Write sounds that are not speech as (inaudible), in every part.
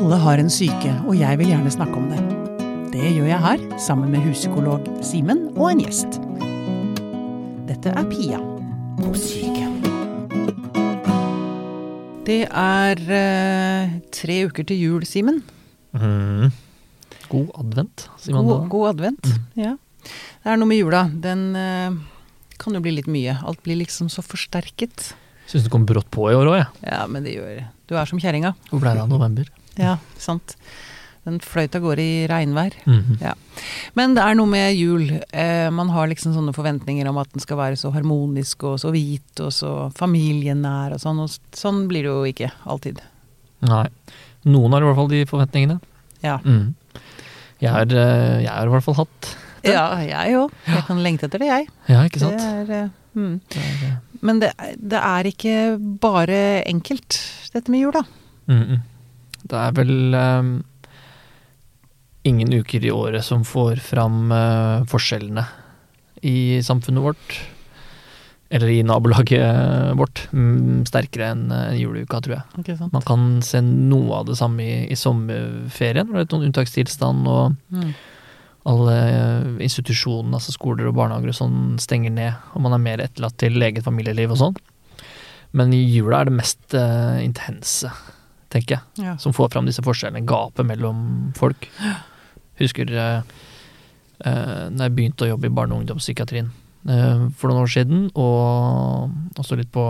Alle har en syke, og jeg vil gjerne snakke om det. Det gjør jeg her, sammen med huspsykolog Simen og en gjest. Dette er Pia på syke. Det er eh, tre uker til jul, Simen. Mm. God advent, sier man God, da. god advent. Ja. Det er noe med jula. Den eh, kan jo bli litt mye. Alt blir liksom så forsterket. Syns det kom brått på i år òg, jeg. Ja, men det gjør Du er som kjerringa. Hvor ble det av november? Ja, sant. Den fløyt av gårde i regnvær. Mhm. Ja. Men det er noe med jul. Eh, man har liksom sånne forventninger om at den skal være så harmonisk og så hvit og så familienær og sånn. Og sånn blir det jo ikke alltid. Nei. Noen har i hvert fall de forventningene. Ja, Mm. Jeg, har, eh, jeg har i hvert fall hatt det. ja jeg òg. Jeg kan lengte etter det, jeg. Ja, ikke Det sant? er, eh, mm. Det er, eh, Men det, det er ikke bare enkelt, dette med jula. mhm. Det er vel um, ingen uker i året som får fram uh, forskjellene i samfunnet vårt. Eller i nabolaget vårt. mm, sterkere enn uh, juleuka, tror jeg. Okay? Man kan se noe av det samme i, i sommerferien, når det er noen unntakstilstand og Mm. alle eh, institusjonene, altså skoler og barnehager og sånn, stenger ned, og man er mer etterlatt til eget familieliv og sånn. Men i jula er det mest uh, intense, tenker jeg, Ja. som får fram disse forskjellene, gapet mellom folk. Husker eh, eh, da jeg begynte å jobbe i barne- og ungdomspsykiatrien eh, for noen år siden, og også litt på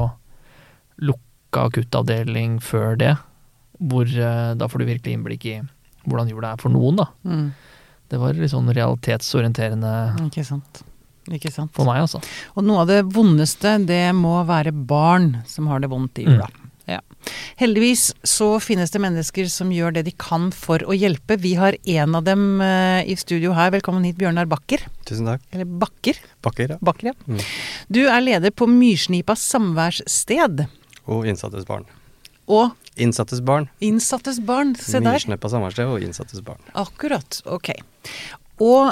lukka akuttavdeling før det, hvor eh, da får du virkelig innblikk i hvordan jula er for noen, da. Mm. Det var litt sånn realitetsorienterende Ikke sant. Ikke sant. for meg, altså. Og noe av det vondeste, det må være barn som har det vondt i jula. Ja. Heldigvis så finnes det mennesker som gjør det de kan for å hjelpe. Vi har en av dem eh, i studio her. Velkommen hit, Bjørnar Bakker. Tusen takk. Eller Bakker. Bakker, ja. Bakker, ja. Mm. Du er leder på Myrsnipa samværssted. Og innsattes barn. Og Innsattes barn. innsattes barn. Se der. Myrsneppa samværssted og innsattes barn. Akkurat. Ok. Og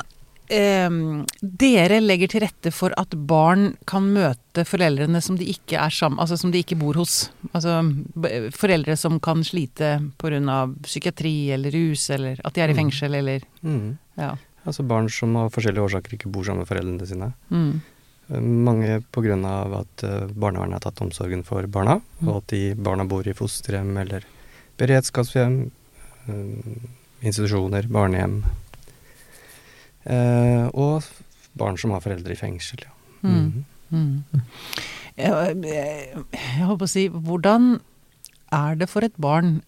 ehm, dere legger til rette for at barn kan møte foreldrene som de ikke er sammen Altså som de ikke bor hos. Altså foreldre som kan slite pga. psykiatri eller rus, eller at de er i Mm. fengsel, eller Mm. Ja. Altså barn som av forskjellige årsaker ikke bor sammen med foreldrene sine. Mm. Eh, Mange pga. at eh, barnevernet har tatt omsorgen for barna, Mm. og at de barna bor i fosterhjem eller beredskapshjem, eh, institusjoner, barnehjem. Eh, og barn som har foreldre i fengsel, ja. Mm. Mhm. Mm. Jeg, jeg, jeg holdt på å si Hvordan er det for et barn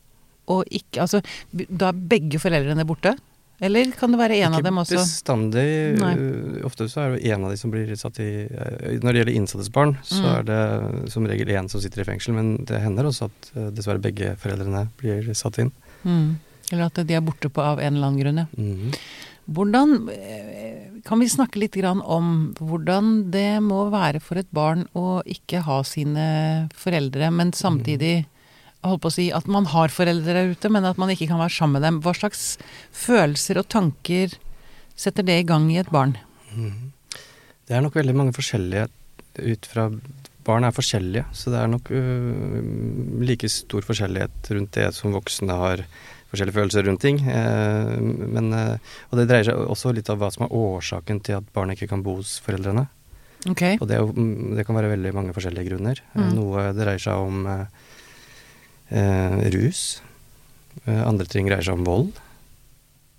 å ikke Altså, da er begge foreldrene borte? Eller kan det være en av dem også? Ikke bestandig. Nei. Ofte så er det en av de som blir satt i øh, Når det gjelder innsattes barn, så Mm. er det som regel én som sitter i fengsel, men det hender også at øh, dessverre begge foreldrene blir satt inn. Mm. Eller at de er borte på, av en eller annen grunn, ja. Mhm. Hvordan eh, Kan vi snakke litt om hvordan det må være for et barn å ikke ha sine foreldre, men samtidig holdt på å si at man har foreldre der ute, men at man ikke kan være sammen med dem. Hva slags følelser og tanker setter det i gang i et barn? Mhm. Det er nok veldig mange forskjellige ut fra Barn er forskjellige, så det er nok uh, like stor forskjellighet rundt det som voksne har forskjellige følelser rundt ting. Eh, men, eh, og det dreier seg også litt om hva som er årsaken til at barnet ikke kan bo hos foreldrene. Okay. Og det, er mm, det kan være veldig mange forskjellige grunner. Eh, Mm. Noe dreier seg om eh, rus. Andre ting dreier seg om vold.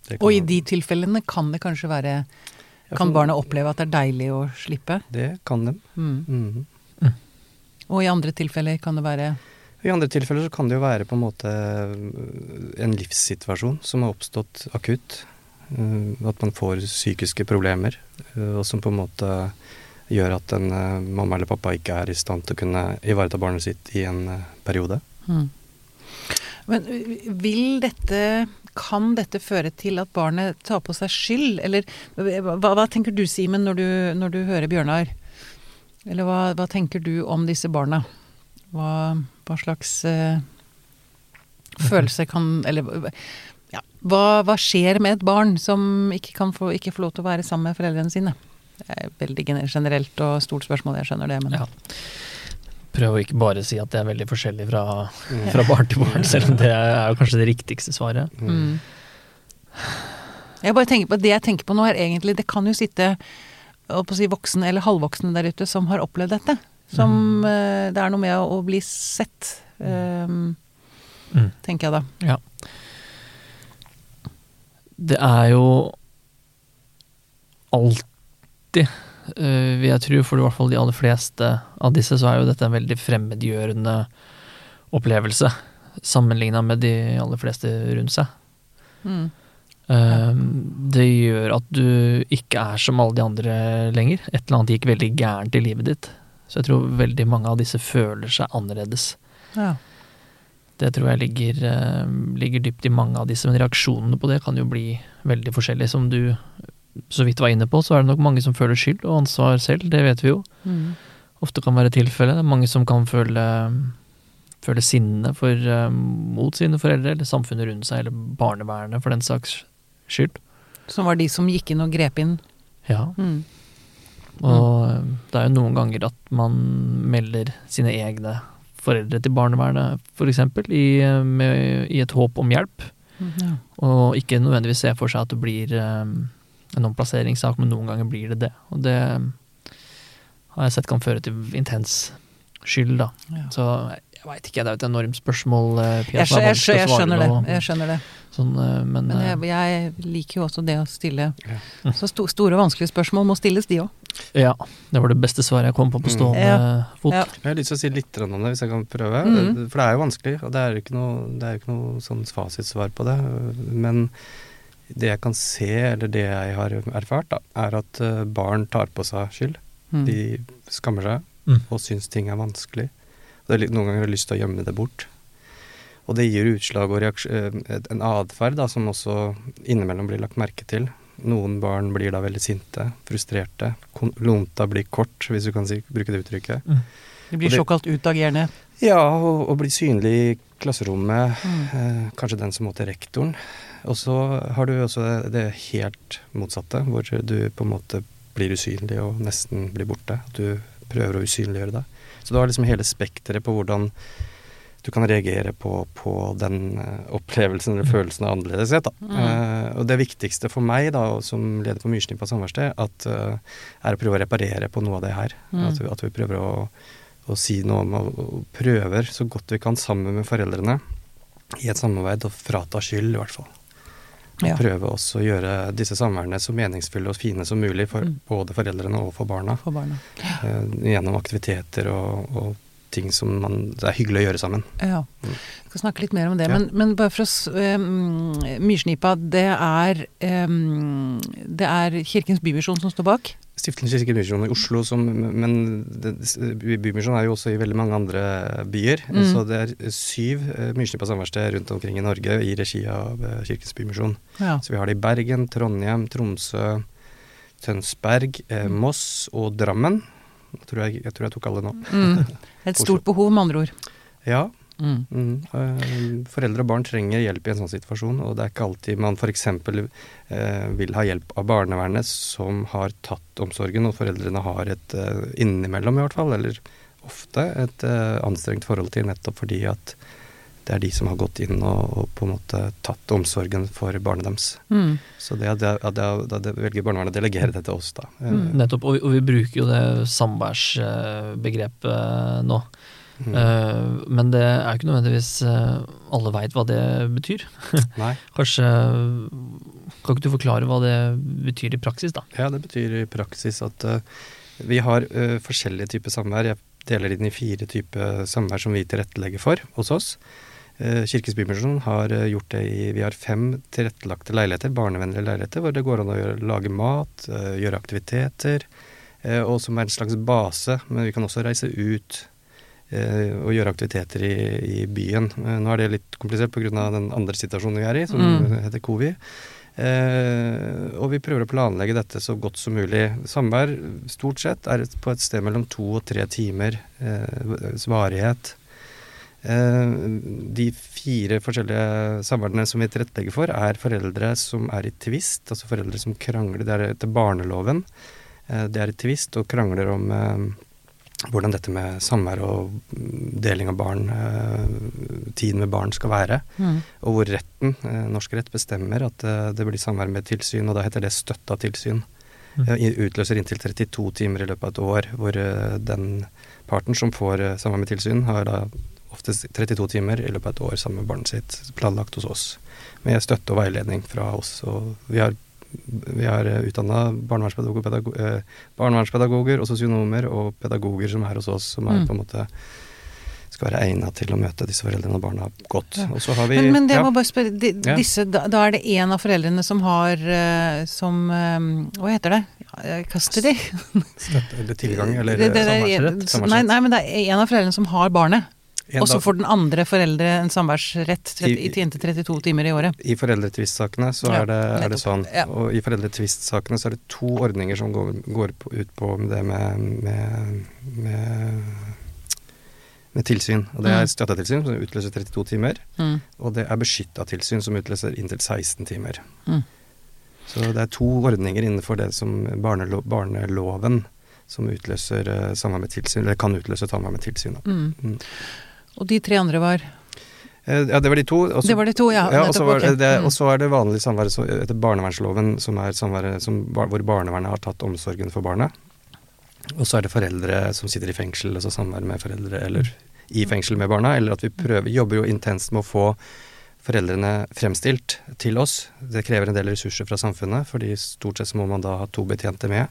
Kan Og i de tilfellene kan det kanskje være Kan barna oppleve at det er deilig å slippe? Det kan de. Mm. Mhm. Og i andre tilfeller kan det være I andre tilfeller så kan det jo være på en måte øh, en livssituasjon som har oppstått akutt. øh, At man får psykiske problemer, øh, og som på en måte gjør at en mamma eller pappa ikke er i stand til å kunne ivareta barnet sitt i en periode. Mm. Men vil dette Kan dette føre til at barnet tar på seg skyld, eller hva, hva tenker du Simen når, når du hører Bjørnar? Eller hva, hva tenker du om disse barna? Hva, hva slags uh, følelse kan Eller ja, hva, hva skjer med et barn som ikke kan få, ikke får lov til å være sammen med foreldrene sine? Det er veldig generelt og stort spørsmål, jeg skjønner det, men Ja. Prøv å ikke bare si at det er veldig forskjellig fra, Mm. fra barn til barn, selv om det er jo kanskje det riktigste svaret. Mm. Jeg bare tenker på, Det jeg tenker på nå, er egentlig Det kan jo sitte si, voksne eller halvvoksne der ute som har opplevd dette. Som eh, Det er noe med å, å bli sett, um, Mm. tenker jeg da. Det er jo alltid, uh, vil jeg tro, for i hvert fall de aller fleste av disse, så er jo dette en veldig fremmedgjørende opplevelse. Sammenligna med de aller fleste rundt seg. Mm. Eh, Det gjør at du ikke er som alle de andre lenger. Et eller annet gikk veldig gærent i livet ditt. Så jeg tror veldig mange av disse føler seg annerledes. Ja. Det tror jeg ligger, eh, ligger dypt i mange av disse, men reaksjonene på det kan jo bli veldig forskjellige. Som du så vidt var inne på, så er det nok mange som føler skyld og ansvar selv, det vet vi jo. Mm. Ofte kan være tilfellet. Det er mange som kan føle, føle sinne for, eh, mot sine foreldre, eller samfunnet rundt seg, eller barnevernet for den saks skyld. Som var de som gikk inn og grep inn. Ja, Mm. Og mm. det er jo noen ganger at man melder sine egne foreldre til barnevernet, for eksempel, i, eh, med, i et håp om hjelp. Ja. Og ikke nødvendigvis se for seg at det blir eh, en omplasseringssak, men noen ganger blir det det. Og det har jeg sett kan føre til intens skyld, da. Ja. Så jeg veit ikke, det er jo et enormt spørsmål. Pia, Jeg, som er jeg, jeg skjønner det. Jeg skjønner det. Sånn, men, Men jeg, jeg liker jo også det å stille Ja. (laughs) Så sto, store og vanskelige spørsmål må stilles, de òg. Ja, det var det beste svaret jeg kom på på Mm. stående Ja. fot. Ja. Jeg har lyst til å si litt om det, hvis jeg kan prøve. Mhm. For det er jo vanskelig, og det er jo ikke noe, det er ikke noe sånn fasitsvar på det. Men det jeg kan se, eller det jeg har erfart, da, er at eh, barn tar på seg skyld. Mm. De skammer seg Mm. og syns ting er vanskelig. Og det er litt, noen ganger har lyst til å gjemme det bort. Og det gir utslag og reaks- eh, en atferd som også innimellom blir lagt merke til. Noen barn blir da veldig sinte, frustrerte. Lunta blir kort, hvis du kan si, bruke det uttrykket. De blir det- såkalt utagerende. Ja, og, og blir synlig i klasserommet. Mm. Eh, kanskje den som må til rektoren. Og så har du også det, det helt motsatte, hvor du på en måte blir usynlig og nesten blir borte. Du prøver å usynliggjøre deg. Så du har liksom hele spekteret på hvordan du kan reagere på, på den eh, opplevelsen eller følelsen av annerledeshet. Mm. Uh, og det viktigste for meg da, som leder for Myrsnipa samværssted, uh, eh, er å prøve å reparere på noe av det her. Mm. At, vi, at vi prøver å, å si noe om og, og prøver så godt vi kan sammen med foreldrene i et samarbeid å frata skyld, i hvert fall. Ja. prøve også å gjøre disse samværene så meningsfulle og fine som mulig for Mm. både foreldrene og for barna. for barna. Uh, gjennom aktiviteter og, og ting som man, det er hyggelig å gjøre sammen. Ja. Mm. Vi skal snakke litt mer om det. Ja. Men, men bare for å um, Myrsnipa, det er um, Det er Kirkens Bymisjon som står bak? Stiftelsen Kirke Bymisjon i Oslo, som, men det, Bymisjon er jo også i veldig mange andre byer. Mm. Så det er syv eh, Myrsnipa samverksted rundt omkring i Norge i regi av eh, Kirkens Bymisjon. Ja. Så vi har det i Bergen, Trondheim, Tromsø, Tønsberg, eh, Mm. Moss og Drammen. Jeg tror jeg, jeg tror jeg tok alle nå. Mm. (laughs) Et stort behov, med andre ord. Ja. Mm. Mm. eh, Foreldre og barn trenger hjelp i en sånn situasjon, og det er ikke alltid man f.eks. Eh, vil ha hjelp av barnevernet som har tatt omsorgen, og foreldrene har et eh, innimellom i hvert fall, eller ofte, et eh, anstrengt forhold til nettopp fordi at det er de som har gått inn og, og på en måte tatt omsorgen for barnet deres. Mm. Så det det, det, at velger barnevernet å delegere det til oss, da. Eh, Mm. Nettopp. Og vi, og vi bruker jo det samværsbegrepet nå. mm. Uh, Men det er ikke nødvendigvis eh, alle veit hva det betyr. (laughs) Nei. Kanskje Kan ikke du forklare hva det betyr i praksis, da? Ja, det betyr i praksis at uh, vi har uh, forskjellige typer samvær. Jeg deler inn i fire typer samvær som vi tilrettelegger for hos oss. Uh, Kirkens Bymisjon har eh, gjort det i Vi har fem tilrettelagte leiligheter, barnevennlige leiligheter, hvor det går an å gjøre, lage mat, eh, gjøre aktiviteter, eh, og som er en slags base. Men vi kan også reise ut eh, og gjøre aktiviteter i, i byen. Eh, nå er det litt komplisert pga. den andre situasjonen vi er i, som Mm. heter covid. Eh, og vi prøver å planlegge dette så godt som mulig. Samvær stort sett er på et sted mellom to og tre timer eh, varighet. Eh, de fire forskjellige samværene som vi tilrettelegger for, er foreldre som er i tvist, altså foreldre som krangler. Det er etter barneloven. Eh, det er i tvist og krangler om eh, hvordan dette med samvær og deling av barn, tiden med barn, skal være. Mm. Og hvor retten, norsk rett, bestemmer at det blir samvær med tilsyn, og da heter det støtta tilsyn. Mm. Utløser inntil 32 timer i løpet av et år, hvor den parten som får samvær med tilsyn, har da oftest 32 timer i løpet av et år sammen med barnet sitt planlagt hos oss. Med støtte og veiledning fra oss. Og vi har, vi har utdanna barnevernspedagoger, pedago- eh, barnevernspedagoger og sosionomer og pedagoger som er hos oss, som er Mm. på en måte skal være egna til å møte disse foreldrene og barna godt. Og så har vi Men, men det ja, må bare spørre, de, Ja. disse, da, da er det en av foreldrene som har eh, som eh, Hva heter det? Eh, Custody? støtte eller tilgang (laughs) eller Det- det- det- samværsrett. Nei, nei, men det er en av foreldrene som har barnet. Og så får den andre foreldre en samværsrett inntil 32 timer i året. I foreldretvistsakene så er, det, er det sånn. Ja. Og i foreldretvistsakene så er det to ordninger som går, går på, ut på det med, med, med, med tilsyn. Og det Mm. er støttetilsyn, som utløser 32 timer. Mm. Og det er beskytta tilsyn, som utløser inntil 16 timer. Mm. Så det er to ordninger innenfor det som barnelo barneloven som utløser uh, samvær med tilsyn, eller kan utløse samvær med tilsyn. Da. Mm. Og de tre andre var Eh, ja, det var de to. Også, Det var de to, ja. Ja, og så nettopp, var ok. det, det, Mm. er det vanlig samvær etter barnevernsloven, som er samvær hvor barnevernet har tatt omsorgen for barnet. Og så er det foreldre som sitter i fengsel, altså samvær med foreldre, eller i fengsel med barna. Eller at vi prøver, jobber jo intenst med å få foreldrene fremstilt til oss. Det krever en del ressurser fra samfunnet, fordi stort sett så må man da ha to betjente med.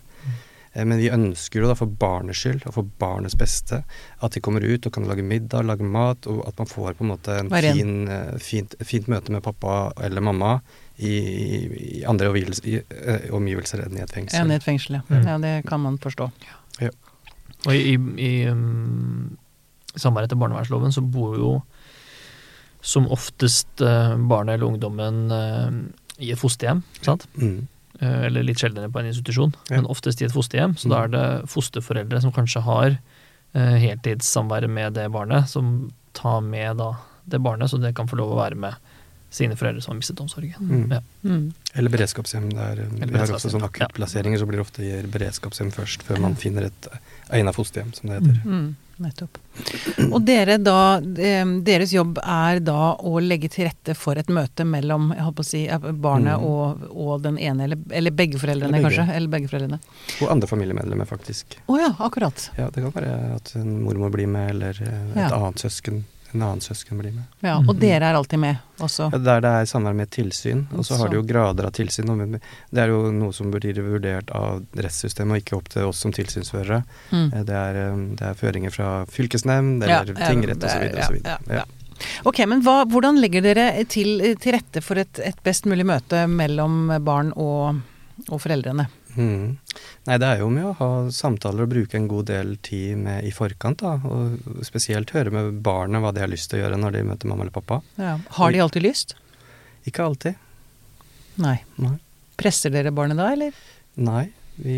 Eh, Men vi ønsker jo da for barnets skyld og for barnets beste at de kommer ut og kan lage middag, lage mat, og at man får på en måte en fin, eh, fint, fint møte med pappa eller mamma i, i andre omgivelser, i, eh, omgivelser enn i et fengsel. En i et fengsel, ja. Mm. ja. Det kan man forstå. Ja. Og i, i um, samvær etter barnevernsloven så bor jo som oftest uh, barnet eller ungdommen uh, i et fosterhjem, sant? Mm. Eh, eller litt sjeldnere på en institusjon, Ja. men oftest i et fosterhjem. Så da er det fosterforeldre som kanskje har eh, heltidssamvær med det barnet, som tar med da det barnet, så det kan få lov å være med sine foreldre som har mistet omsorgen. Mm. Ja. Mm. Eller beredskapshjem. Der, vi har også sånne akuttplasseringer, ja. så blir det ofte gir beredskapshjem først, før man finner et egnet fosterhjem, som det heter. Mm, nettopp. Og dere da, deres jobb er da å legge til rette for et møte mellom jeg holdt på å si, eh, barnet Mm. og, og den ene, eller, eller begge foreldrene Eller begge. kanskje? Eller begge foreldrene. Og andre familiemedlemmer, faktisk. Å ja, akkurat. Ja, det kan være at en mormor blir med, eller eh, et Ja. annet søsken. En annen søsken blir med. Ja, og Mhm. dere er alltid med også. Ja, Der det er samvær med tilsyn, og så har de jo grader av tilsyn. og Det er jo noe som blir vurdert av rettssystemet, og ikke opp til oss som tilsynsførere. Mm. Eh, Det er, eh, det er føringer fra fylkesnemnd eller ja, tingrett osv. ja, ja, ja. Ok, men hva, hvordan legger dere til, til rette for et, et best mulig møte mellom barn og, og foreldrene? Mm. Nei, det er jo med å ha samtaler og bruke en god del tid med i forkant, da. Og spesielt høre med barnet hva de har lyst til å gjøre når de møter mamma eller pappa. Ja. Har de alltid lyst? Ikke alltid. Nei. Nei. Presser dere barnet da, eller? Nei. Vi,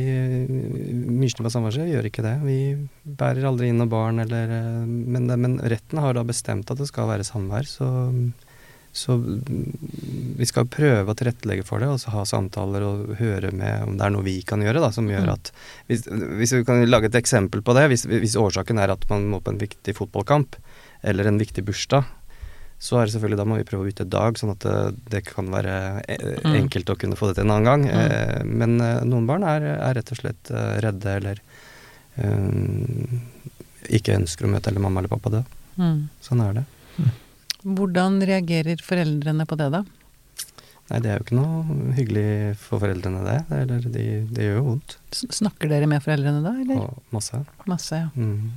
Myrsene på samværsrett gjør ikke det. Vi bærer aldri inn noe barn eller eh, men, men retten har da bestemt at det skal være samvær, så, så mm, vi skal prøve å tilrettelegge for det, og så ha samtaler og høre med om det er noe vi kan gjøre, da, som gjør Mm. at hvis, hvis vi kan lage et eksempel på det, hvis, hvis årsaken er at man må på en viktig fotballkamp eller en viktig bursdag, så er det selvfølgelig da må vi prøve å bytte dag, sånn at det, det kan være eh, Mm. enkelt å kunne få det til en annen gang. Mm. Eh, men eh, noen barn er, er rett og slett redde eller um, ikke ønsker å møte eller mamma eller pappa dø. Mm. Sånn er det. Hvordan reagerer foreldrene på det, da? Nei, det er jo ikke noe hyggelig for foreldrene, det. Eller de, det gjør jo vondt. Snakker dere med foreldrene da, eller? Og masse. Masse, ja. Mm.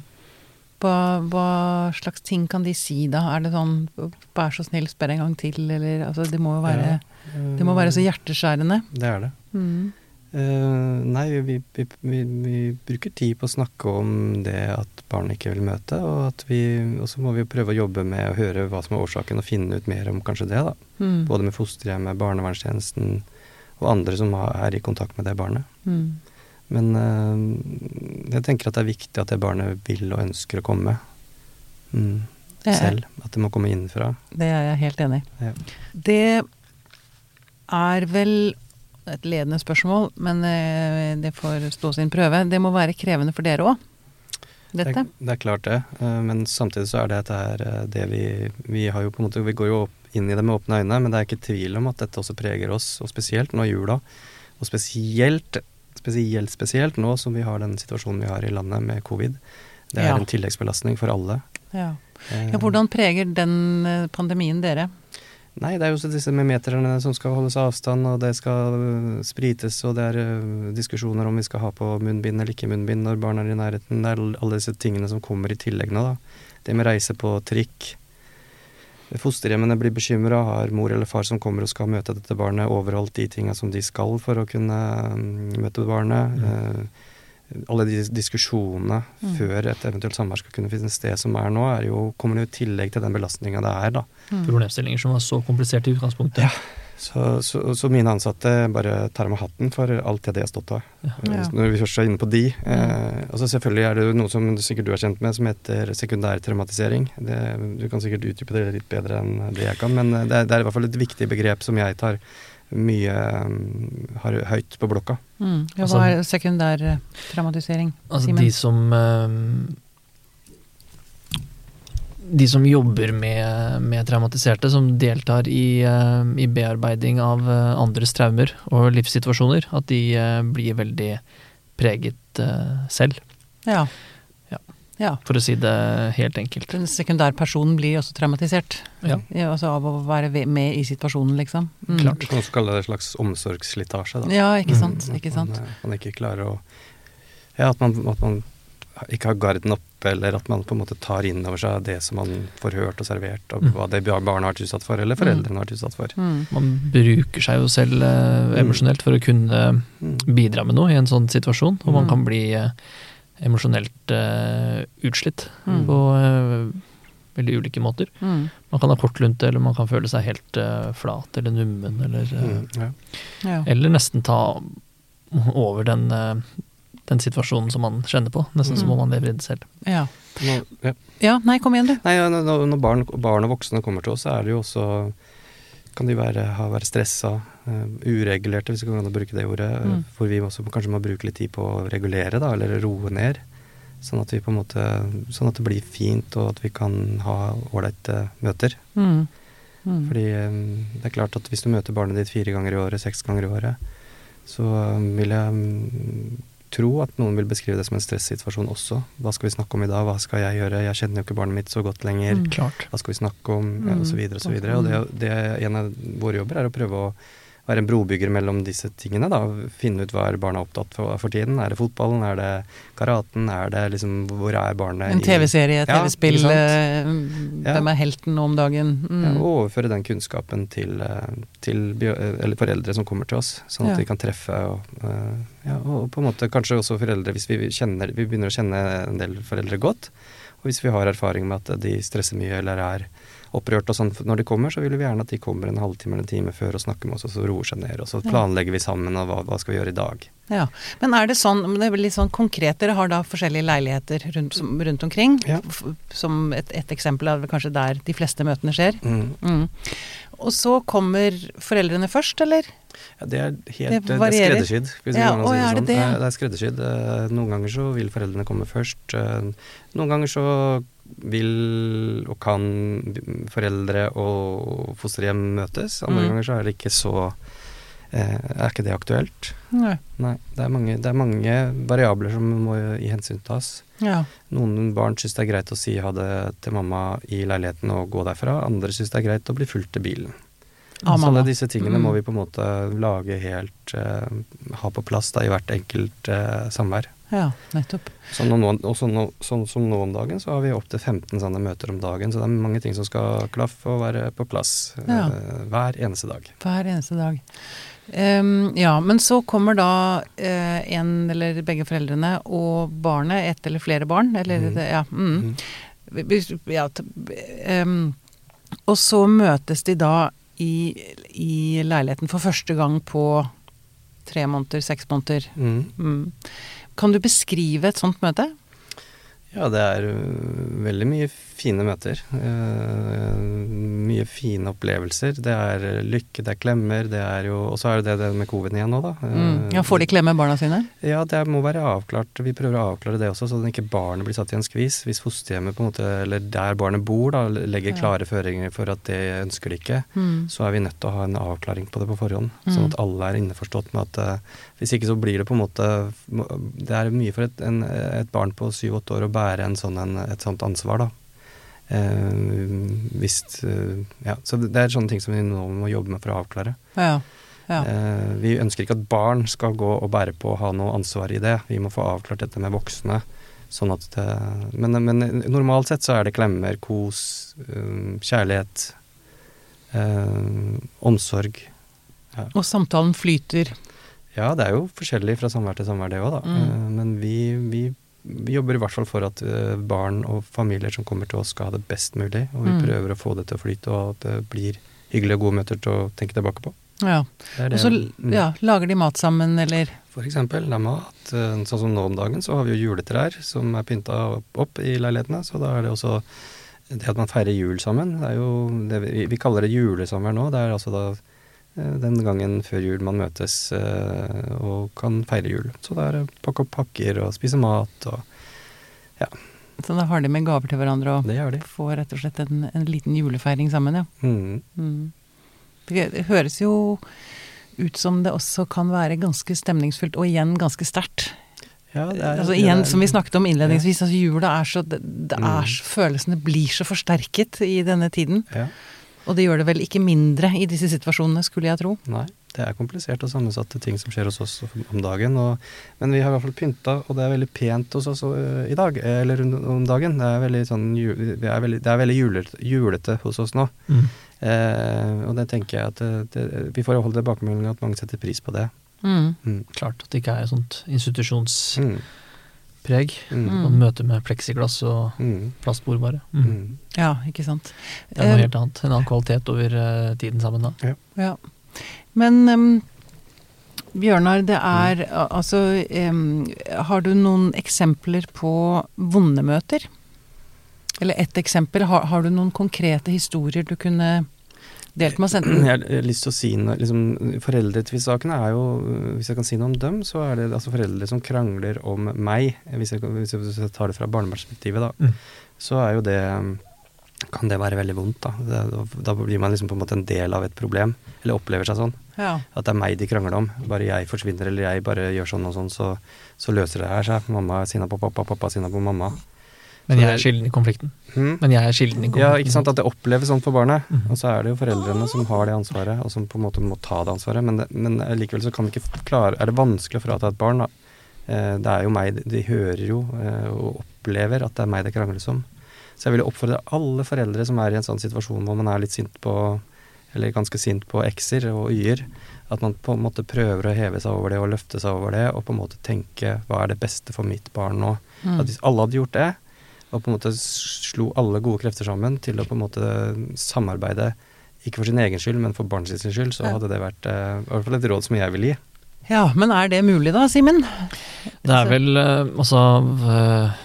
Hva, hva slags ting kan de si da? Er det sånn 'vær så snill, spør en gang til', eller altså det må jo være, Ja, det må være så eh, hjerteskjærende. Det er det. Mm. Eh, nei, vi, vi, vi, vi bruker tid på å snakke om det at barn ikke vil møte, og så må vi prøve å jobbe med å høre hva som er årsaken, og finne ut mer om kanskje det, da. Mm. Både med fosterhjemmet, barnevernstjenesten og andre som er i kontakt med det barnet. Mm. Men uh, jeg tenker at det er viktig at det barnet vil og ønsker å komme mm, selv. At det må komme innenfra. Det er jeg helt enig i. Ja. Det er vel et ledende spørsmål, men eh, det får stå sin prøve. Det må være krevende for dere òg? dette? Det, er- det er klart det, eh, men samtidig så er det dette her eh, det vi Vi har jo på en måte Vi går jo inn i det med åpne øyne, men det er ikke tvil om at dette også preger oss, og spesielt nå i jula. Og spesielt, spesielt, spesielt nå som vi har den situasjonen vi har i landet med covid. Det er Ja. en tilleggsbelastning for alle. Ja. Ja. Hvordan preger den pandemien dere? Nei, det er jo også disse med meterne som skal holdes avstand, og det skal øh, sprites, og det er øh, diskusjoner om vi skal ha på munnbind eller ikke munnbind når barn er i nærheten. Det er alle disse tingene som kommer i tillegg nå, da. Det med reise på trikk. Fosterhjemmene blir bekymra, har mor eller far som kommer og skal møte dette barnet, overholdt de tinga som de skal for å kunne øh, møte barnet. Eh, alle de diskusjonene Mm. før et eventuelt samvær skal kunne finne sted som er nå, er jo, kommer jo i tillegg til den belastninga det er, da. Mm. Problemstillinger som var så kompliserte i utgangspunktet. Ja. Så, så, så mine ansatte bare tar av meg hatten for alt det de har stått av. Ja. Ja. Eh, Når vi først er inne på de. Eh, altså selvfølgelig er det noe som sikkert du er kjent med, som heter sekundær traumatisering. Det, du kan sikkert utdype det litt bedre enn det jeg kan, men eh, det er, det er i hvert fall et viktig begrep som jeg tar mye mm, har høyt på blokka. Mm. Ja, Altså- hva er sekundær traumatisering? Altså Simen? de som eh, De som jobber med, med traumatiserte, som deltar i, eh, i bearbeiding av eh, andres traumer og livssituasjoner, at de eh, blir veldig preget eh, selv, Ja. Ja. ja. for å si det helt enkelt. Den sekundærpersonen blir også traumatisert. Ja. altså av å være med i situasjonen, liksom. Mm. Klart. Du kan også kalle det en slags omsorgsslitasje. Da. Ja, ikke sant. Mm, Ikke sant. Man, man ikke klarer å Ja, at man, at man ikke har garden oppe, eller at man på en måte tar inn over seg det som man får hørt og servert, og Mm. hva det barnet har vært utsatt for, eller foreldrene har vært utsatt for. Mm. Man bruker seg jo selv eh, Mm. emosjonelt for å kunne Mm. bidra med noe i en sånn situasjon, og man Mm. kan bli eh, emosjonelt eh, utslitt Mm. på eh, veldig ulike måter. Mm. Man kan ha kortlunte, eller man kan føle seg helt eh, flat eller nummen, eller, Mm, ja. Ja. eller nesten ta over den, den situasjonen som man kjenner på. Nesten som Mm. om man lever i det selv. ja. Nå, ja. Ja, nei, kom igjen, du. Nei, når barn, barn og voksne kommer til oss, så er det jo også kan de være, ha, være stressa, uh, uregulerte, hvis det går an å bruke det ordet. eh, Mm. Hvor vi også kanskje må bruke litt tid på å regulere, da, eller roe ned. Sånn at, vi på en måte, sånn at det blir fint, og at vi kan ha ålreite møter. Mm. Mm. Fordi um, det er klart at hvis du møter barnet ditt fire ganger i året, seks ganger i året, så um, vil jeg mm, tro at noen vil beskrive det som en stressituasjon også. Hva skal vi snakke om i dag, hva skal jeg gjøre, jeg kjenner jo ikke barnet mitt så godt lenger. Mm. Hva skal vi snakke om, osv., Mm. og så videre og så. Og det, det, en av våre jobber er å prøve å være en brobygger mellom disse tingene. da, Finne ut hva er barna opptatt for, for tiden. Er det fotballen, er det karaten, er det liksom Hvor er barnet En TV-serie, TV-spill, eh, Ja. hvem er helten nå om dagen? Mm. Ja, og overføre den kunnskapen til, eh, til eller foreldre som kommer til oss, sånn at Ja. vi kan treffe og, eh, ja, og på en måte kanskje også foreldre, hvis vi, kjenner, vi begynner å kjenne en del foreldre godt, og hvis vi har erfaring med at de stresser mye eller er opprørt og sånn når de kommer, så vil vi gjerne at de kommer en halvtime eller en time før og snakker med oss, og så roer seg ned, og så planlegger vi sammen og hva, hva skal vi gjøre i dag. Ja. Men er det sånn, men det er litt sånn konkret, dere har da forskjellige leiligheter rundt, som- rundt omkring. Ja. Som et, et eksempel er vel kanskje der de fleste møtene skjer. Mm. Mm. Og så kommer foreldrene først, eller? Ja, det er helt Det det er skreddersydd. Ja, og å, si er det sånn. det? Det er skreddersydd. Eh, Noen ganger så vil foreldrene komme først. Eh, Noen ganger så vil og kan foreldre og fosterhjem møtes. Andre Mm. ganger så er det ikke så eh, Er ikke det aktuelt? Nei. Nei. Det er mange, det er mange variabler som må i hensyn tas. Ja. Noen barn syns det er greit å si ha det til mamma i leiligheten og gå derfra. Andre syns det er greit å bli fulgt til bilen. Av Så alle disse tingene Mm. må vi på en måte lage helt uh, Ha på plass da i hvert enkelt uh, samvær. Ja, nettopp. Og nå, nå- sånn som nå om dagen, så har vi opptil 15 sånne møter om dagen. Så det er mange ting som skal klaffe og være på plass ja. uh, hver eneste dag. Hver eneste dag. Um, ja, men så kommer da uh, en eller begge foreldrene og barnet, ett eller flere barn, eller mm. det, ja. Mm. Mm. Ja ehm, og så møtes de da i, i leiligheten for første gang på tre måneder, seks måneder. Mm. Mm. Kan du beskrive et sånt møte? Ja, det er øh, veldig mye fine møter. Eh, mye fine opplevelser. Det er eh, lykke, det er klemmer, det er jo Og så er det det med covid igjen nå, da. Mm. Ja, Får de klemme barna sine? Ja, det må være avklart. Vi prøver å avklare det også, så ikke barnet blir satt i en skvis. Hvis fosterhjemmet, på en måte, eller der barnet bor, da, legger klare føringer for at det ønsker de ikke, mm. så er vi nødt til å ha en avklaring på det på forhånd. Sånn mm. at alle er innforstått med at uh, hvis ikke så blir det på en måte Det er mye for et, en, et barn på syv-åtte år å bære en sånn, en, et sånt ansvar, da. Eh, hvis eh, Ja, så det er sånne ting som vi nå må jobbe med for å avklare. Ja, ja. Eh, vi ønsker ikke at barn skal gå og bære på og ha noe ansvar i det. Vi må få avklart dette med voksne. Sånn at det, men, men normalt sett så er det klemmer, kos, kjærlighet, omsorg. Ja. Og samtalen flyter? Ja, det er jo forskjellig fra samvær til samvær, det òg, da. Mm. Men vi, vi vi jobber i hvert fall for at eh, barn og familier som kommer til oss, skal ha det best mulig. Og vi mm. prøver å få det til å flyte, og at det blir hyggelige og gode møter til å tenke tilbake på. Ja. Og så ja, lager de mat sammen, eller? For eksempel. La meg mat. Eh, sånn som nå om dagen, så har vi jo juletrær som er pynta opp i leilighetene. Så da er det også det at man feirer jul sammen. Det er jo det vi, vi kaller det julesamvær nå. Det er altså da den gangen før jul man møtes eh, og kan feire jul. Så det er å pakke opp pakker og spise mat og ja. Så da har de med gaver til hverandre og det de. får rett og slett en, en liten julefeiring sammen, ja. Mm. Mm. Det høres jo ut som det også kan være ganske stemningsfullt, og igjen ganske sterkt. Ja, er, altså igjen, som vi snakket om innledningsvis, altså jula er så det, det er, mm. Følelsene blir så forsterket i denne tiden. Ja. Og det gjør det vel ikke mindre i disse situasjonene, skulle jeg tro. Nei, det er komplisert og sammensatte ting som skjer hos oss om dagen. Og, men vi har i hvert fall pynta, og det er veldig pent hos oss uh, i dag, eller om dagen. Det er veldig, sånn, er veldig, det er veldig julete, julete, hos oss nå. Mm. Eh, og det tenker jeg at det, det, vi får holde tilbakemelding at mange setter pris på det. Mm. Mm. Klart at det ikke er et sånt institusjons mm preg. Mm. Og møte med pleksiglass og mm. plastbord, bare. Mm. mm. Ja, ikke sant. Det er noe helt annet. En annen kvalitet over uh, tiden sammen da. Ja. ja. Men um, Bjørnar, det er mm. altså um, Har du noen eksempler på vonde møter? Eller ett eksempel. Har, har, du noen konkrete historier du kunne delt med oss enten? (clears throat) Jeg har lyst til å si noe liksom, Foreldretvistsakene er jo Hvis jeg kan si noe om dem, så er det altså foreldre som krangler om meg. Hvis jeg, hvis jeg tar det fra barneperspektivet, da. Mm. Så er jo det kan det være veldig vondt, da. Det, da blir man liksom på en måte en del av et problem. Eller opplever seg sånn. Ja. At det er meg de krangler om. Bare jeg forsvinner eller jeg bare gjør sånn og sånn, så, så løser det her seg. Mamma er sinna på pappa, pappa er sinna på mamma. Men jeg er kilden i konflikten. Hmm? Men jeg er kilden i konflikten. Ja, ikke sant. At det oppleves sånn for barnet. Mm. Og så er det jo foreldrene som har det ansvaret, og som på en måte må ta det ansvaret. Men, det, men likevel så kan vi ikke klare Er det vanskelig å frata et barn, da? Eh, det er jo meg De hører jo eh, og opplever at det er meg det krangles om. Så jeg vil oppfordre alle foreldre som er i en sånn situasjon hvor man er litt sint på eller ganske sint på x-er og y-er, at man på en måte prøver å heve seg over det og løfte seg over det, og på en måte tenke hva er det beste for mitt barn nå. Mm. At hvis alle hadde gjort det, og på en måte slo alle gode krefter sammen til å på en måte samarbeide, ikke for sin egen skyld, men for barnets skyld, så hadde det vært uh, i hvert fall et råd som jeg ville gi. Ja, men er det mulig da, Simen? Det er vel uh, altså uh,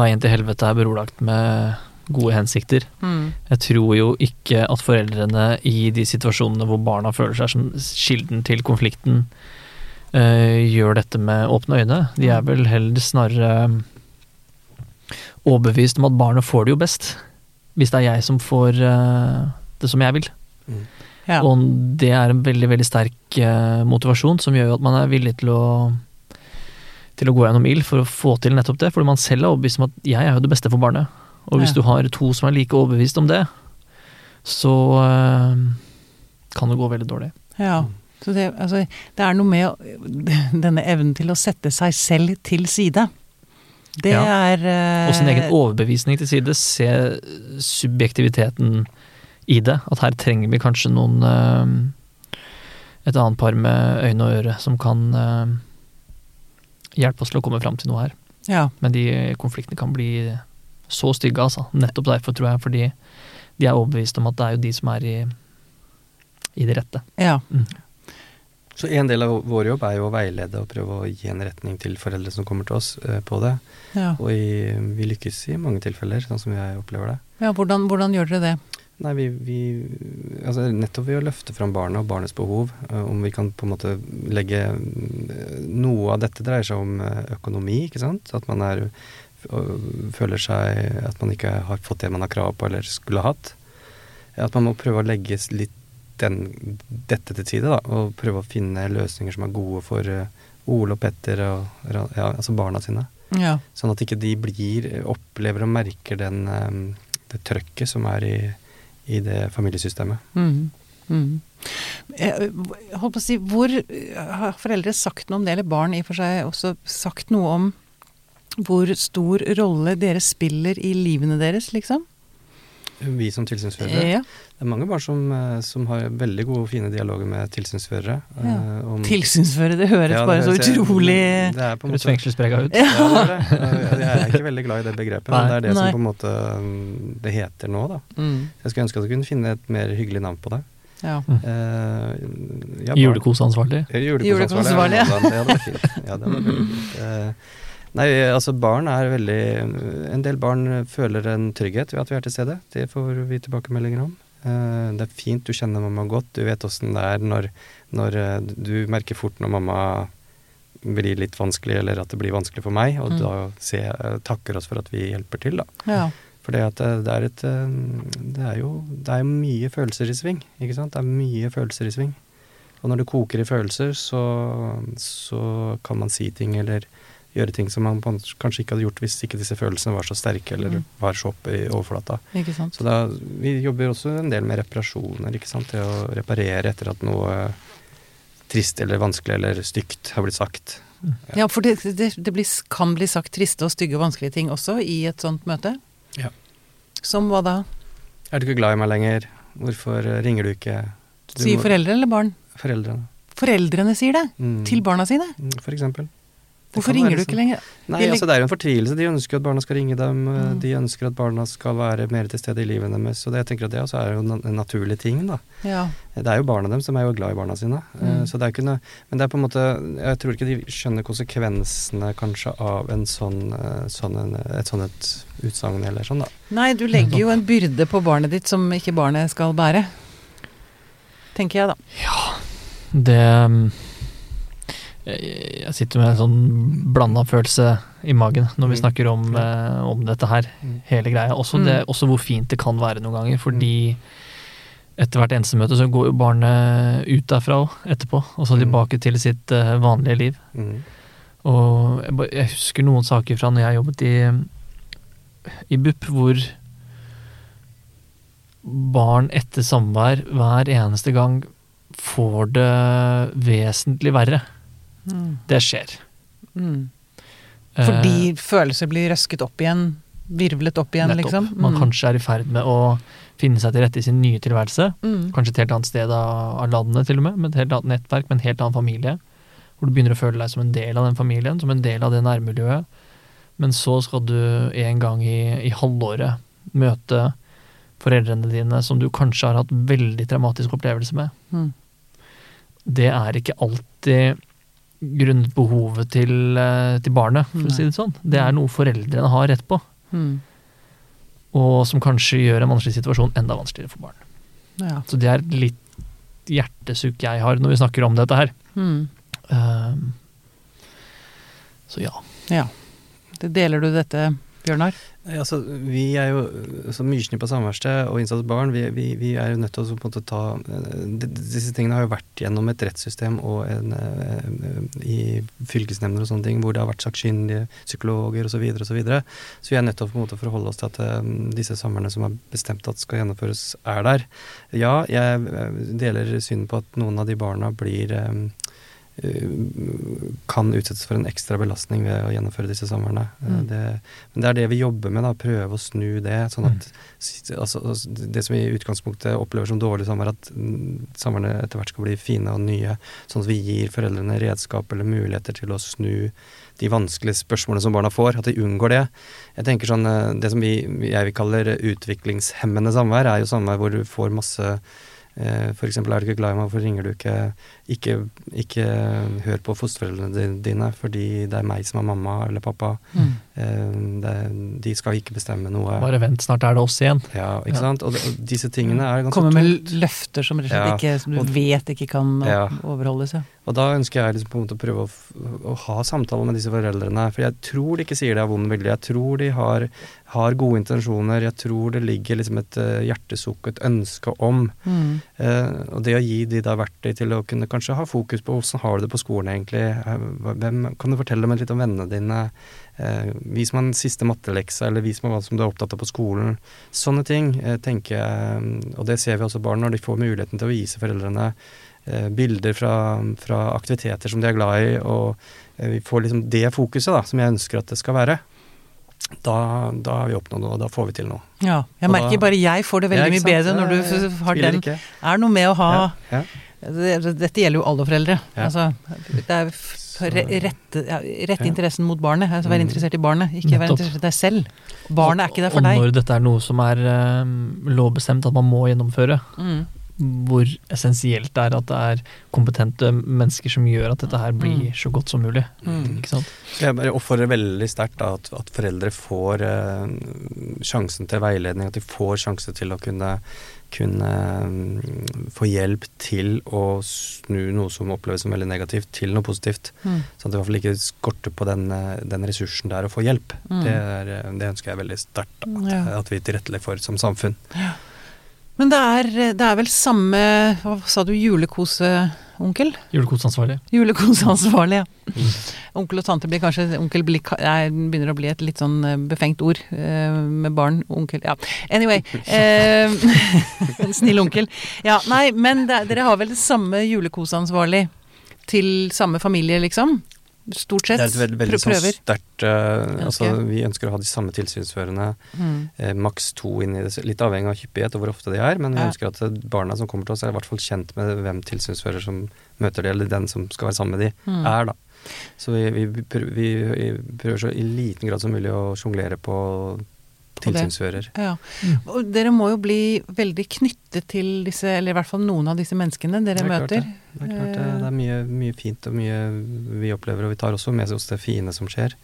Veien til helvete er brolagt med gode hensikter. Mm. Jeg tror jo ikke at foreldrene i de situasjonene hvor barna føler seg som kilden til konflikten, gjør dette med åpne øyne. De er mm. vel heller snarere overbevist om at barnet får det jo best. Hvis det er jeg som får uh, det som jeg vil. Mm. Ja. Og det er en veldig, veldig sterk uh, motivasjon som gjør at man er villig til å til å gå gjennom ild for å få til nettopp det, fordi man selv er overbevist om at jeg er jo det beste for barnet. Og hvis ja. du har to som er like overbevist om det, så uh, kan det gå veldig dårlig. Ja, så det, altså, det er noe med (laughs) denne evnen til å sette seg selv til side. Det ja. er Og sin egen overbevisning til side. Se subjektiviteten i det. At her trenger vi kanskje noen uh, Et annet par med øyne og øre som kan uh, hjelpe oss til å komme fram til noe her. Ja. Men de konfliktene kan bli så stygge, altså. Nettopp derfor, tror jeg. Fordi de er overbevist om at det er jo de som er i, i det rette. Ja. Mm. Så en del av vår jobb er jo å veilede og prøve å gi en retning til foreldre som kommer til oss eh, på det. Ja. Og i, vi lykkes i mange tilfeller, sånn som jeg opplever det. Ja, hvordan, hvordan gjør dere det? Nei, vi, vi altså Nettopp ved å løfte fram barnet og barnets behov, eh, om vi kan på en måte legge eh, Noe av dette dreier seg om økonomi, ikke sant. At man er føler seg At man ikke har fått det man har krav på eller skulle hatt. At man må prøve å legge litt den, dette til side, da, og prøve å finne løsninger som er gode for eh, Ole og Petter og ja, altså barna sine. Ja. Sånn at ikke de blir, opplever og merker den, eh, det trøkket som er i, i det familiesystemet. Mm. Mm. Jeg holdt på å si, hvor Har foreldre sagt noe om det, eller barn i og for seg også sagt noe om hvor stor rolle dere spiller i livene deres, liksom? Vi som tilsynsførere. Ja. Det er mange barn som, eh, som har veldig gode og fine dialoger med tilsynsførere. Ja. eh, om- tilsynsførere, det høres Ja, det bare så utrolig Det er på en Høres måte fengselsprega ut. Ja, det gjør det. Jeg er ikke veldig glad i det begrepet, men det er det Nei. som på en måte mm, det heter nå, da. mm. Jeg skulle ønske at jeg kunne finne et mer hyggelig navn på det. Ja. Uh, ja, Julekosansvarlig. Julekosansvarlig, ja. Ja, det var fint. Ja, det var fint. Eh, Nei, altså barn er veldig En del barn føler en trygghet ved at vi er til stede. Det får vi tilbakemeldinger om. Eh, Det er fint, du kjenner mamma godt. Du vet åssen det er når, når eh, Du merker fort når mamma blir litt vanskelig, eller at det blir vanskelig for meg, og Mm. da se, takker oss for at vi hjelper til, da. ja. For det, det, er et eh, Det er jo det er mye følelser i sving, ikke sant. Det er mye følelser i sving. Og når det koker i følelser, så, så kan man si ting eller gjøre ting som man kanskje ikke hadde gjort hvis ikke disse følelsene var så sterke eller Mm. var så oppe i overflata. Så da, vi jobber også en del med reparasjoner, ikke sant. Det å reparere etter at noe trist eller vanskelig eller stygt har blitt sagt. Ja, for det, det, det blir, kan bli sagt triste og stygge og vanskelige ting også i et sånt møte. Ja. Som hva da? Er du ikke glad i meg lenger? Hvorfor ringer du ikke? Du Sier foreldre eller barn? Foreldrene. Foreldrene sier det. Mm. Til barna sine. Mm, For eksempel. Hvorfor ringer du ikke sånn. lenger? Nei, altså Det er jo en fortvilelse. De ønsker at barna skal ringe dem. eh, Mm. De ønsker at barna skal være mer til stede i livet deres. Så det, jeg tenker at det også er jo en naturlig ting, da. Ja. Det er jo barna dem som er jo glad i barna sine. Eh, Mm. Så det er ikke noe Men det er på en måte Jeg tror ikke de skjønner konsekvensene kanskje av en sånn, eh, sånn en, et sånt utsagn eller sånn, da. Nei, du legger jo en byrde på barnet ditt som ikke barnet skal bære. Tenker jeg, da. Ja. Det um, Jeg sitter med en sånn blanda følelse i magen når vi Mm. snakker om, eh, om dette her, Mm. hele greia. Også, Mm. det, også hvor fint det kan være noen ganger, fordi etter hvert ensemøte så går jo barnet ut derfra òg, etterpå, og så tilbake til sitt eh, vanlige liv. Og jeg, jeg husker noen saker fra når jeg jobbet i, i BUP, hvor barn etter samvær hver eneste gang får det vesentlig verre. Mm. Det skjer. Mm. Fordi uh, følelser blir røsket opp igjen, virvlet opp igjen, nettopp. liksom. Man kanskje er i ferd med å finne seg til rette i sin nye tilværelse. Mm. Kanskje et helt annet sted av, av landet, til og med, med et helt annet nettverk, med en helt annen familie. Hvor du begynner å føle deg som en del av den familien, som en del av det nærmiljøet. Men så skal du en gang i, i halvåret møte foreldrene dine som du kanskje har hatt veldig traumatisk opplevelse med. Mm. Det er ikke alltid grunnet behovet til, eh, til barnet, for å si det sånn. Det er noe foreldrene har rett på, Mm. og som kanskje gjør en vanskelig situasjon enda vanskeligere for barn. Ja. Så det er et litt hjertesukk jeg har når vi snakker om dette her. Mm. Um, så ja. ja. Det deler du dette, Bjørnar? Altså, vi er jo øh, som Myrsny på samverksted og innsatte barn, vi, vi, vi er jo nødt til å på en måte ta øh, Disse tingene har jo vært gjennom et rettssystem og en, øh, i fylkesnemnder og sånne ting, hvor det har vært sakkyndige psykologer osv. Så, og så, videre. så vi er nødt til å på en måte forholde oss til at disse samværene som er bestemt at skal gjennomføres, er der. Ja, jeg deler synet på at noen av de barna blir kan utsettes for en ekstra belastning ved å gjennomføre disse samværene. Eh, Mm. Det, men det er det vi jobber med, da, prøve å snu det. sånn at mm. altså, altså, Det som vi i utgangspunktet opplever som dårlig sommer, at somrene etter hvert skal bli fine og nye. Sånn at vi gir foreldrene redskap eller muligheter til å snu de vanskelige spørsmålene som barna får. At de unngår det. Jeg tenker sånn, eh, Det som vi, jeg vil kalle utviklingshemmende samvær, er jo samvær hvor du får masse Eh, For eksempel, er du ikke glad i meg, hvorfor ringer du ikke? Ikke, ikke hør på fosterforeldrene dine, fordi det er meg som er mamma eller pappa. Mm. Eh, Det, de skal ikke bestemme noe. Bare vent, snart er det oss igjen. Ja, ikke Ja. sant? Og, det, og disse tingene er ganske Komme med tungt. løfter som rett og slett Ja, ikke, som du og- vet ikke kan Ja. overholdes. Ja. Og da ønsker jeg liksom på en måte å prøve å, f- å ha samtaler med disse foreldrene. For jeg tror de ikke sier det av vond vilje. Jeg tror de har, har gode intensjoner. Jeg tror det ligger liksom et eh, hjertesukk, et ønske om. Mm. Eh, og det å gi de da verktøy til å kunne kanskje ha fokus på hvordan har du det på skolen egentlig. Eh, Hvem, kan du fortelle meg litt om vennene dine? Eh, vis meg den siste matteleksa, eller vis meg hva som du er opptatt av på skolen. Sånne ting eh, tenker jeg, og det ser vi også barn når de får muligheten til å vise foreldrene eh, bilder fra, fra aktiviteter som de er glad i, og vi får liksom det fokuset da, som jeg ønsker at det skal være. Da, da har vi oppnådd noe, og da får vi til noe. ja. Jeg Og merker da- bare jeg får det veldig ja, mye bedre når du Ja, har den ikke. Er noe med å ha Ja, ja. det, Dette gjelder jo alle foreldre. Ja. Altså, det er rett, Så- re, rette, ja, rette Ja. interessen mot barnet. Altså være Mm. interessert i barnet, ikke være interessert i deg selv. Barnet er ikke der for deg. og når dette er noe som er eh, lovbestemt at man må gjennomføre, Mm. Hvor essensielt det er at det er kompetente mennesker som gjør at dette her blir Mm. så godt som mulig. Mm. Ikke sant? Så jeg bare oppfordrer veldig sterkt da, at, at foreldre får eh, sjansen til veiledning, at de får sjanse til å kunne, kunne mm, få hjelp til å snu noe som oppleves som veldig negativt, til noe positivt. Mm. Sånn at det i hvert fall ikke skorter på den, eh, den ressursen der å få hjelp. Mm. Det, er, eh, det ønsker jeg veldig sterkt at, Ja. at vi tilrettelegger for som samfunn. Men det er, det er vel samme Hva sa du? Julekoseonkel? Julekoseansvarlig. Julekoseansvarlig, ja. Mm. Onkel og tante blir kanskje Onkel blir, nei, begynner å bli et litt sånn eh, befengt ord uh, med barn. Onkel Ja. Anyway. Uh, en (laughs) snill onkel. Ja, nei, men det, er- dere har vel det samme julekoseansvarlig til samme familie, liksom? Stort sett. Det er et veldig, veldig sånn prøver. sterkt eh, altså. Vi ønsker å ha de samme tilsynsførende. Mm. eh, maks to inn i det, litt avhengig av hyppighet og hvor ofte de er, men vi Ja. ønsker at barna som kommer til oss, er i hvert fall kjent med hvem tilsynsfører som møter de, eller den som skal være sammen med de, Mm. er, da. Så vi, vi, prøver, vi prøver så i liten grad som mulig å sjonglere på. Tilsynsfører. Ja. Mm. Og dere må jo bli veldig knyttet til disse, eller i hvert fall noen av disse menneskene dere er møter. Det, det er klart det, det er mye, mye fint og mye vi opplever, og vi tar også med oss det fine som skjer.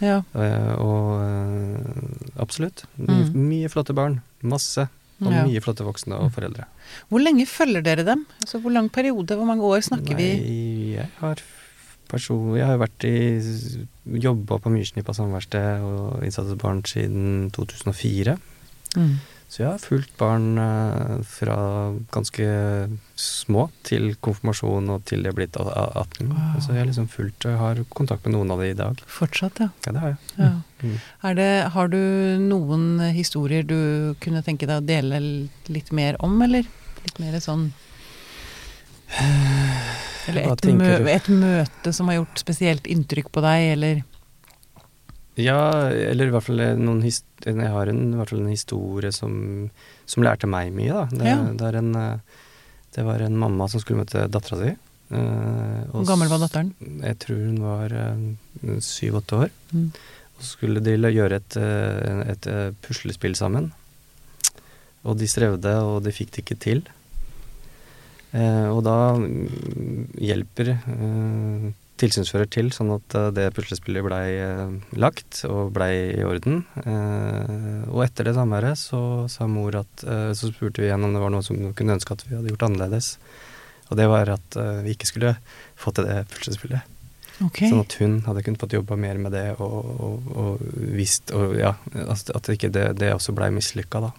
Ja. Eh, og eh, absolutt. Mye, Mm. mye flotte barn. Masse. Og Ja. mye flotte voksne og foreldre. Hvor lenge følger dere dem? Altså, hvor lang periode, hvor mange år snakker vi? Nei, jeg har person, Jeg har jo vært i Jobba på Myrsnipa samverksted og innsatsbarn siden 2004. Mm. Så jeg har fulgt barn eh, fra ganske små til konfirmasjon og til de er blitt a- a- 18. Wow. Så jeg har liksom fulgt og har kontakt med noen av de i dag. Fortsatt, ja. Ja, det har jeg. ja. Mm. Det, har du noen historier du kunne tenke deg å dele litt mer om, eller? Litt mer sånn Eller et, mø et møte som har gjort spesielt inntrykk på deg, eller Ja, eller i hvert fall noen Jeg har en, i hvert fall en historie som, som lærte meg mye, da. Det, Ja. det, er en, det var en mamma som skulle møte dattera si. eh, Hvor gammel var datteren? Jeg tror hun var eh, syv-åtte år. Mm. Og så skulle de gjøre et, eh, et, puslespill sammen. Og de strevde, og de fikk det ikke til. Eh, og da mm, hjelper eh, tilsynsfører til, sånn at eh, det puslespillet blei lagt og blei i orden. Eh, og etter det samværet så sa mor at Så spurte vi igjen om det var noe som hun kunne ønske at vi hadde gjort annerledes. Og det var at vi ikke skulle få til det puslespillet. Okay. Sånn at hun hadde kunnet fått jobba mer med det og, og, og visst og ja, at, at ikke det, det også blei mislykka, da.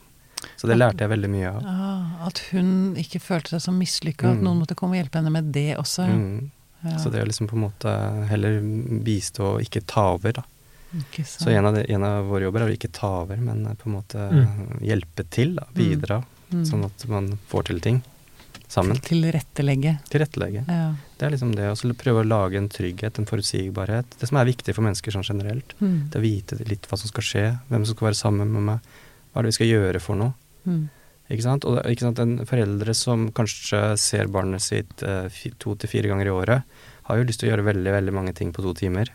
Så det lærte jeg veldig mye av. Ah, at hun ikke følte seg så mislykka, at Mm. noen måtte komme og hjelpe henne med det også. Mm. Ja. Så det å liksom på en måte heller bistå og ikke ta over, da. Så en av, de, en av våre jobber er å ikke ta over, men på en måte Mm. hjelpe til, da. Bidra. Mm. Sånn at man får til ting sammen. Tilrettelegge. Tilrettelegge. Ja. Det er liksom det å så prøve å lage en trygghet, en forutsigbarhet. Det som er viktig for mennesker sånn generelt. Mm. Det å vite litt hva som skal skje, hvem som skal være sammen med meg. Hva er det vi skal gjøre for noe? Mm. Ikke sant? Og ikke sant? En foreldre som kanskje ser barnet sitt eh, to til fire ganger i året, har jo lyst til å gjøre veldig, veldig mange ting på to timer.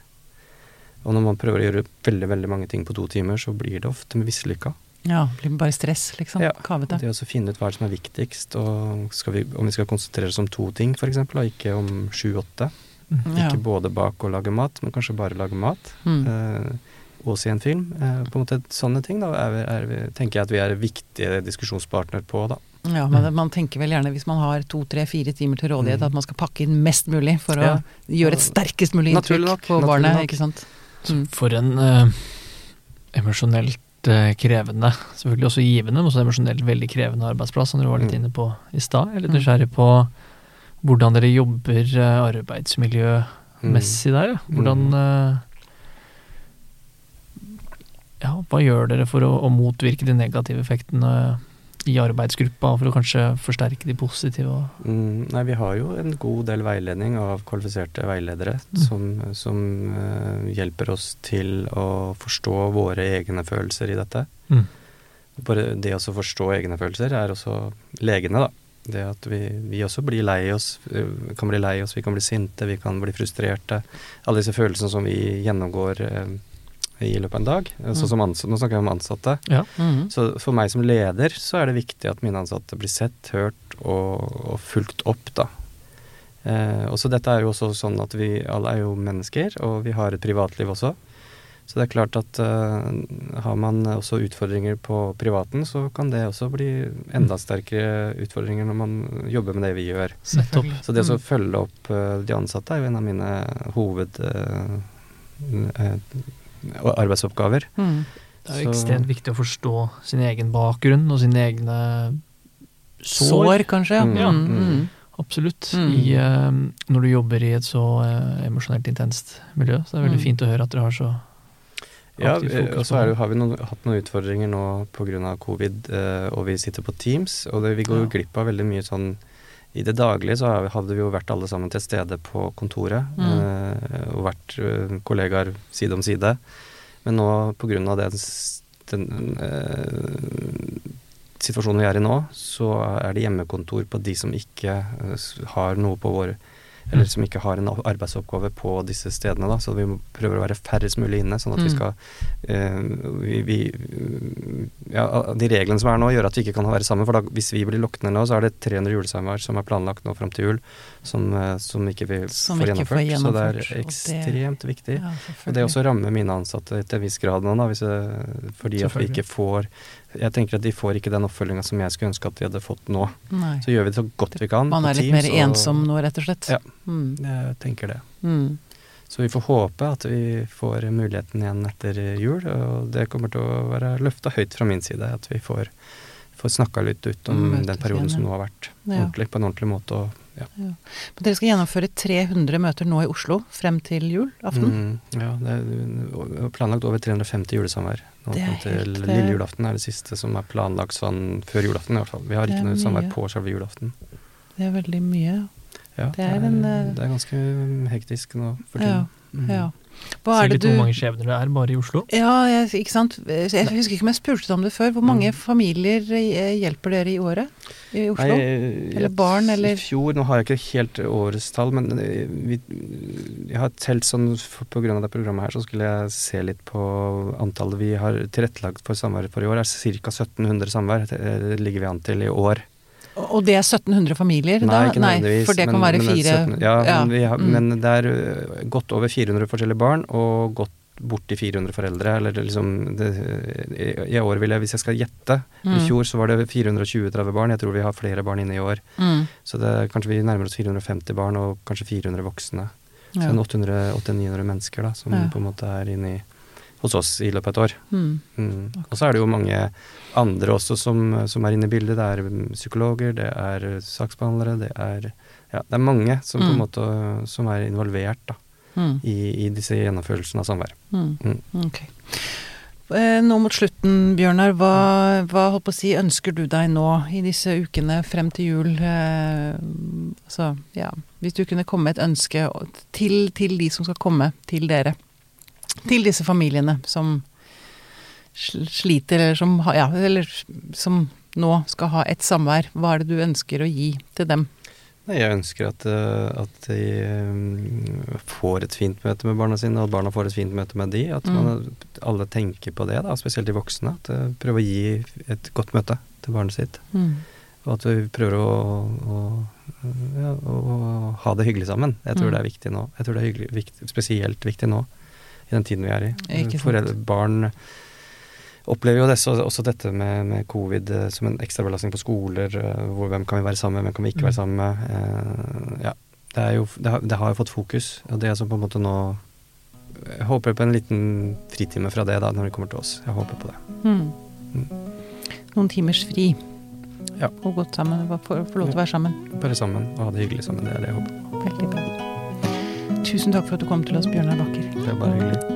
Og når man prøver å gjøre veldig, veldig mange ting på to timer, så blir det ofte mislykka. Ja, blir bare stress, liksom. Ja, Kavete. Det å finne ut hva som er viktigst, og vi, om vi skal konsentrere oss om to ting f.eks., og ikke om sju-åtte. Mm. Ikke både bak og lage mat, men kanskje bare lage mat. Mm. Eh, og se en film. Eh, på en måte Sånne ting da, er, vi- er, vi- tenker jeg at vi er viktige diskusjonspartner på. da. Ja, men man tenker vel gjerne hvis man har to, tre, fire timer til rådighet, Mm. at man skal pakke inn mest mulig for å gjøre et sterkest mulig inntrykk nok, på barnet, nok. ikke sant. Mm. For en eh, emosjonelt eh, krevende, selvfølgelig også givende, men også emosjonelt veldig krevende arbeidsplass, som dere var litt Mm. inne på i stad. Jeg er litt Mm. nysgjerrig på hvordan dere jobber eh, arbeidsmiljømessig Mm. der. ja. Hvordan eh, Ja, hva gjør dere for å, å motvirke de negative effektene i arbeidsgruppa, for å kanskje forsterke de positive? Mm, nei, vi har jo en god del veiledning av kvalifiserte veiledere Mm. som, som uh, hjelper oss til å forstå våre egne følelser i dette. Mm. Bare det å forstå egne følelser er også legende, da. Det at vi, vi også blir lei oss, eh, kan bli lei oss, vi kan bli sinte, vi kan bli frustrerte. Alle disse følelsene som vi gjennomgår eh, i løpet av en dag. Mm. Sånn som ansatte, nå snakker jeg om ansatte. Mm. Så for meg som leder så er det viktig at mine ansatte blir sett, hørt og, og fulgt opp, da. Eh, og så dette er jo også sånn at vi alle er jo mennesker, og vi har et privatliv også. Så det er klart at eh, har man også utfordringer på privaten, så kan det også bli enda sterkere utfordringer når man jobber med det vi gjør. Så det å Mm. følge opp eh, de ansatte er jo en av mine hoved... arbeidsoppgaver. Mm. Det er jo Så- ekstremt viktig å forstå sin egen bakgrunn og sine egne sår. Sår, kanskje. Mm. Ja. Mm. Mm. Absolutt. Mm. I, uh, når du jobber i et så uh, emosjonelt intenst miljø. Så det er veldig Mm. fint å høre at dere har så Ja, eh, fokus og så er har vi noen, hatt noen utfordringer nå pga. covid, eh, og vi sitter på Teams. Og det, vi går jo Ja. glipp av veldig mye sånn I det daglige så hadde vi jo vært alle sammen til stede på kontoret. Mm. eh, og vært eh, kollegaer side om side. Men nå pga. den, den eh, situasjonen vi er i nå, så er det hjemmekontor på de som ikke eh, har noe på vår eller som ikke har en arbeidsoppgave på disse stedene. Da. Så vi prøver å være færrest mulig inne, sånn at vi Mm. skal eh, vi, vi, ja, De reglene som er nå, gjør at vi ikke kan være sammen. For da, hvis vi blir lukket ned nå, så er det 300 julesamvær som er planlagt nå fram til jul, som, eh, som ikke vi Som får ikke får gjennomført. Så det er ekstremt det- viktig. Ja, Og det også rammer mine ansatte til en viss grad nå, da, hvis jeg, fordi at vi ikke får Jeg tenker at de får ikke den oppfølginga som jeg skulle ønske at de hadde fått nå. Nei. Så gjør vi det så godt vi kan Man er litt Teams, mer og- ensom nå, rett og slett. Ja. Mm. Jeg tenker det. Mm. Så vi får håpe at vi får muligheten igjen etter jul, og det kommer til å være løfta høyt fra min side. At vi får, får snakka litt ut om mm, den perioden igjen, som nå har vært. Ja. Ordentlig, på en ordentlig måte. Og, ja. Men dere skal gjennomføre 300 møter nå i Oslo frem til julaften. Mm, ja, det er planlagt over 350 julesamvær. Nå Det er til helt, eh, lille julaften er det siste som er planlagt sånn før julaften i hvert fall. Vi har ikke noe samvær på selve julaften. Det er veldig mye. Ja, Det er en, eh, det er ganske hektisk nå for tiden. Mm. ja. Hva Si er det litt du hvor mange skjebner det er bare i Oslo. Ja, jeg, ikke sant. Jeg husker ikke om jeg spurte deg om det før. Hvor mange Mm. familier eh, hjelper dere i året i Oslo? Nei, Eller barn, eller- I fjor, nå har jeg ikke helt årets tall, men eh, vi, jeg har telt sånn pga. det programmet her, så skulle jeg se litt på antallet vi har tilrettelagt for samvær for i år. Det er Ca. 1700 samvær det ligger vi an til i år. Og det er 1700 familier? Nei, da? ikke nødvendigvis. for det kan men- være det er fire 17 ja, ja, Men, har, mm. men det er godt over 400 forskjellige barn, og godt borti 400 foreldre. Eller liksom det, i, I år vil jeg, hvis jeg skal gjette I Mm. fjor så var det 420-30 barn. Jeg tror vi har flere barn inne i år. Mm. Så det, kanskje vi nærmer oss 450 barn, og kanskje 400 voksne. Så Ja. 800-900 mennesker da, som Ja. på en måte er inne i, hos oss i løpet av et år. Mm. Mm. Og så er det jo mange andre også som, som er inne i bildet. Det er mm, psykologer, det er saksbehandlere, det er Ja, det er mange som på en Mm. måte som er involvert da, Mm. i, i disse gjennomførelsene av samvær. Mm. Mm. Ok. Eh, Nå mot slutten, Bjørnar, hva, hva si, ønsker du deg nå i disse ukene frem til jul? Eh, altså, ja, hvis du kunne komme med et ønske til, til de som skal komme til dere. Til disse familiene som sliter, eller som, ja, eller som nå skal ha et samvær. Hva er det du ønsker å gi til dem? Nei, Jeg ønsker at, eh, at de mm, får et fint møte med barna sine, og at barna får et fint møte med de. At Mm. man, alle tenker på det, da, spesielt de voksne. At eh, prøver å gi et godt møte til barnet sitt. Mm. Og at vi prøver å, å, ja, å ha det hyggelig sammen. Jeg tror Mm. det er viktig nå. Jeg tror det er hyggelig, viktig, spesielt viktig nå, i den tiden vi er i. Foreldre, barn opplever jo desse, også dette med, med covid eh, som en ekstra belastning på skoler. eh, Hvor, hvem kan vi være sammen med, hvem kan vi ikke Mm. være sammen med. Eh, ja, det, jo, det, har, det har jo fått fokus, og det er som på en måte nå Jeg håper på en liten fritime fra det da, når det kommer til oss. Jeg håper på det. Mm. Mm. Noen timers fri. Ja. Og godt sammen. Få få lov til å være sammen. Bare sammen og ha det hyggelig sammen. Det er det jeg håper på. Veldig bra. Tusen takk for at du kom til oss, Bjørnar Bakker. Det er bare hyggelig.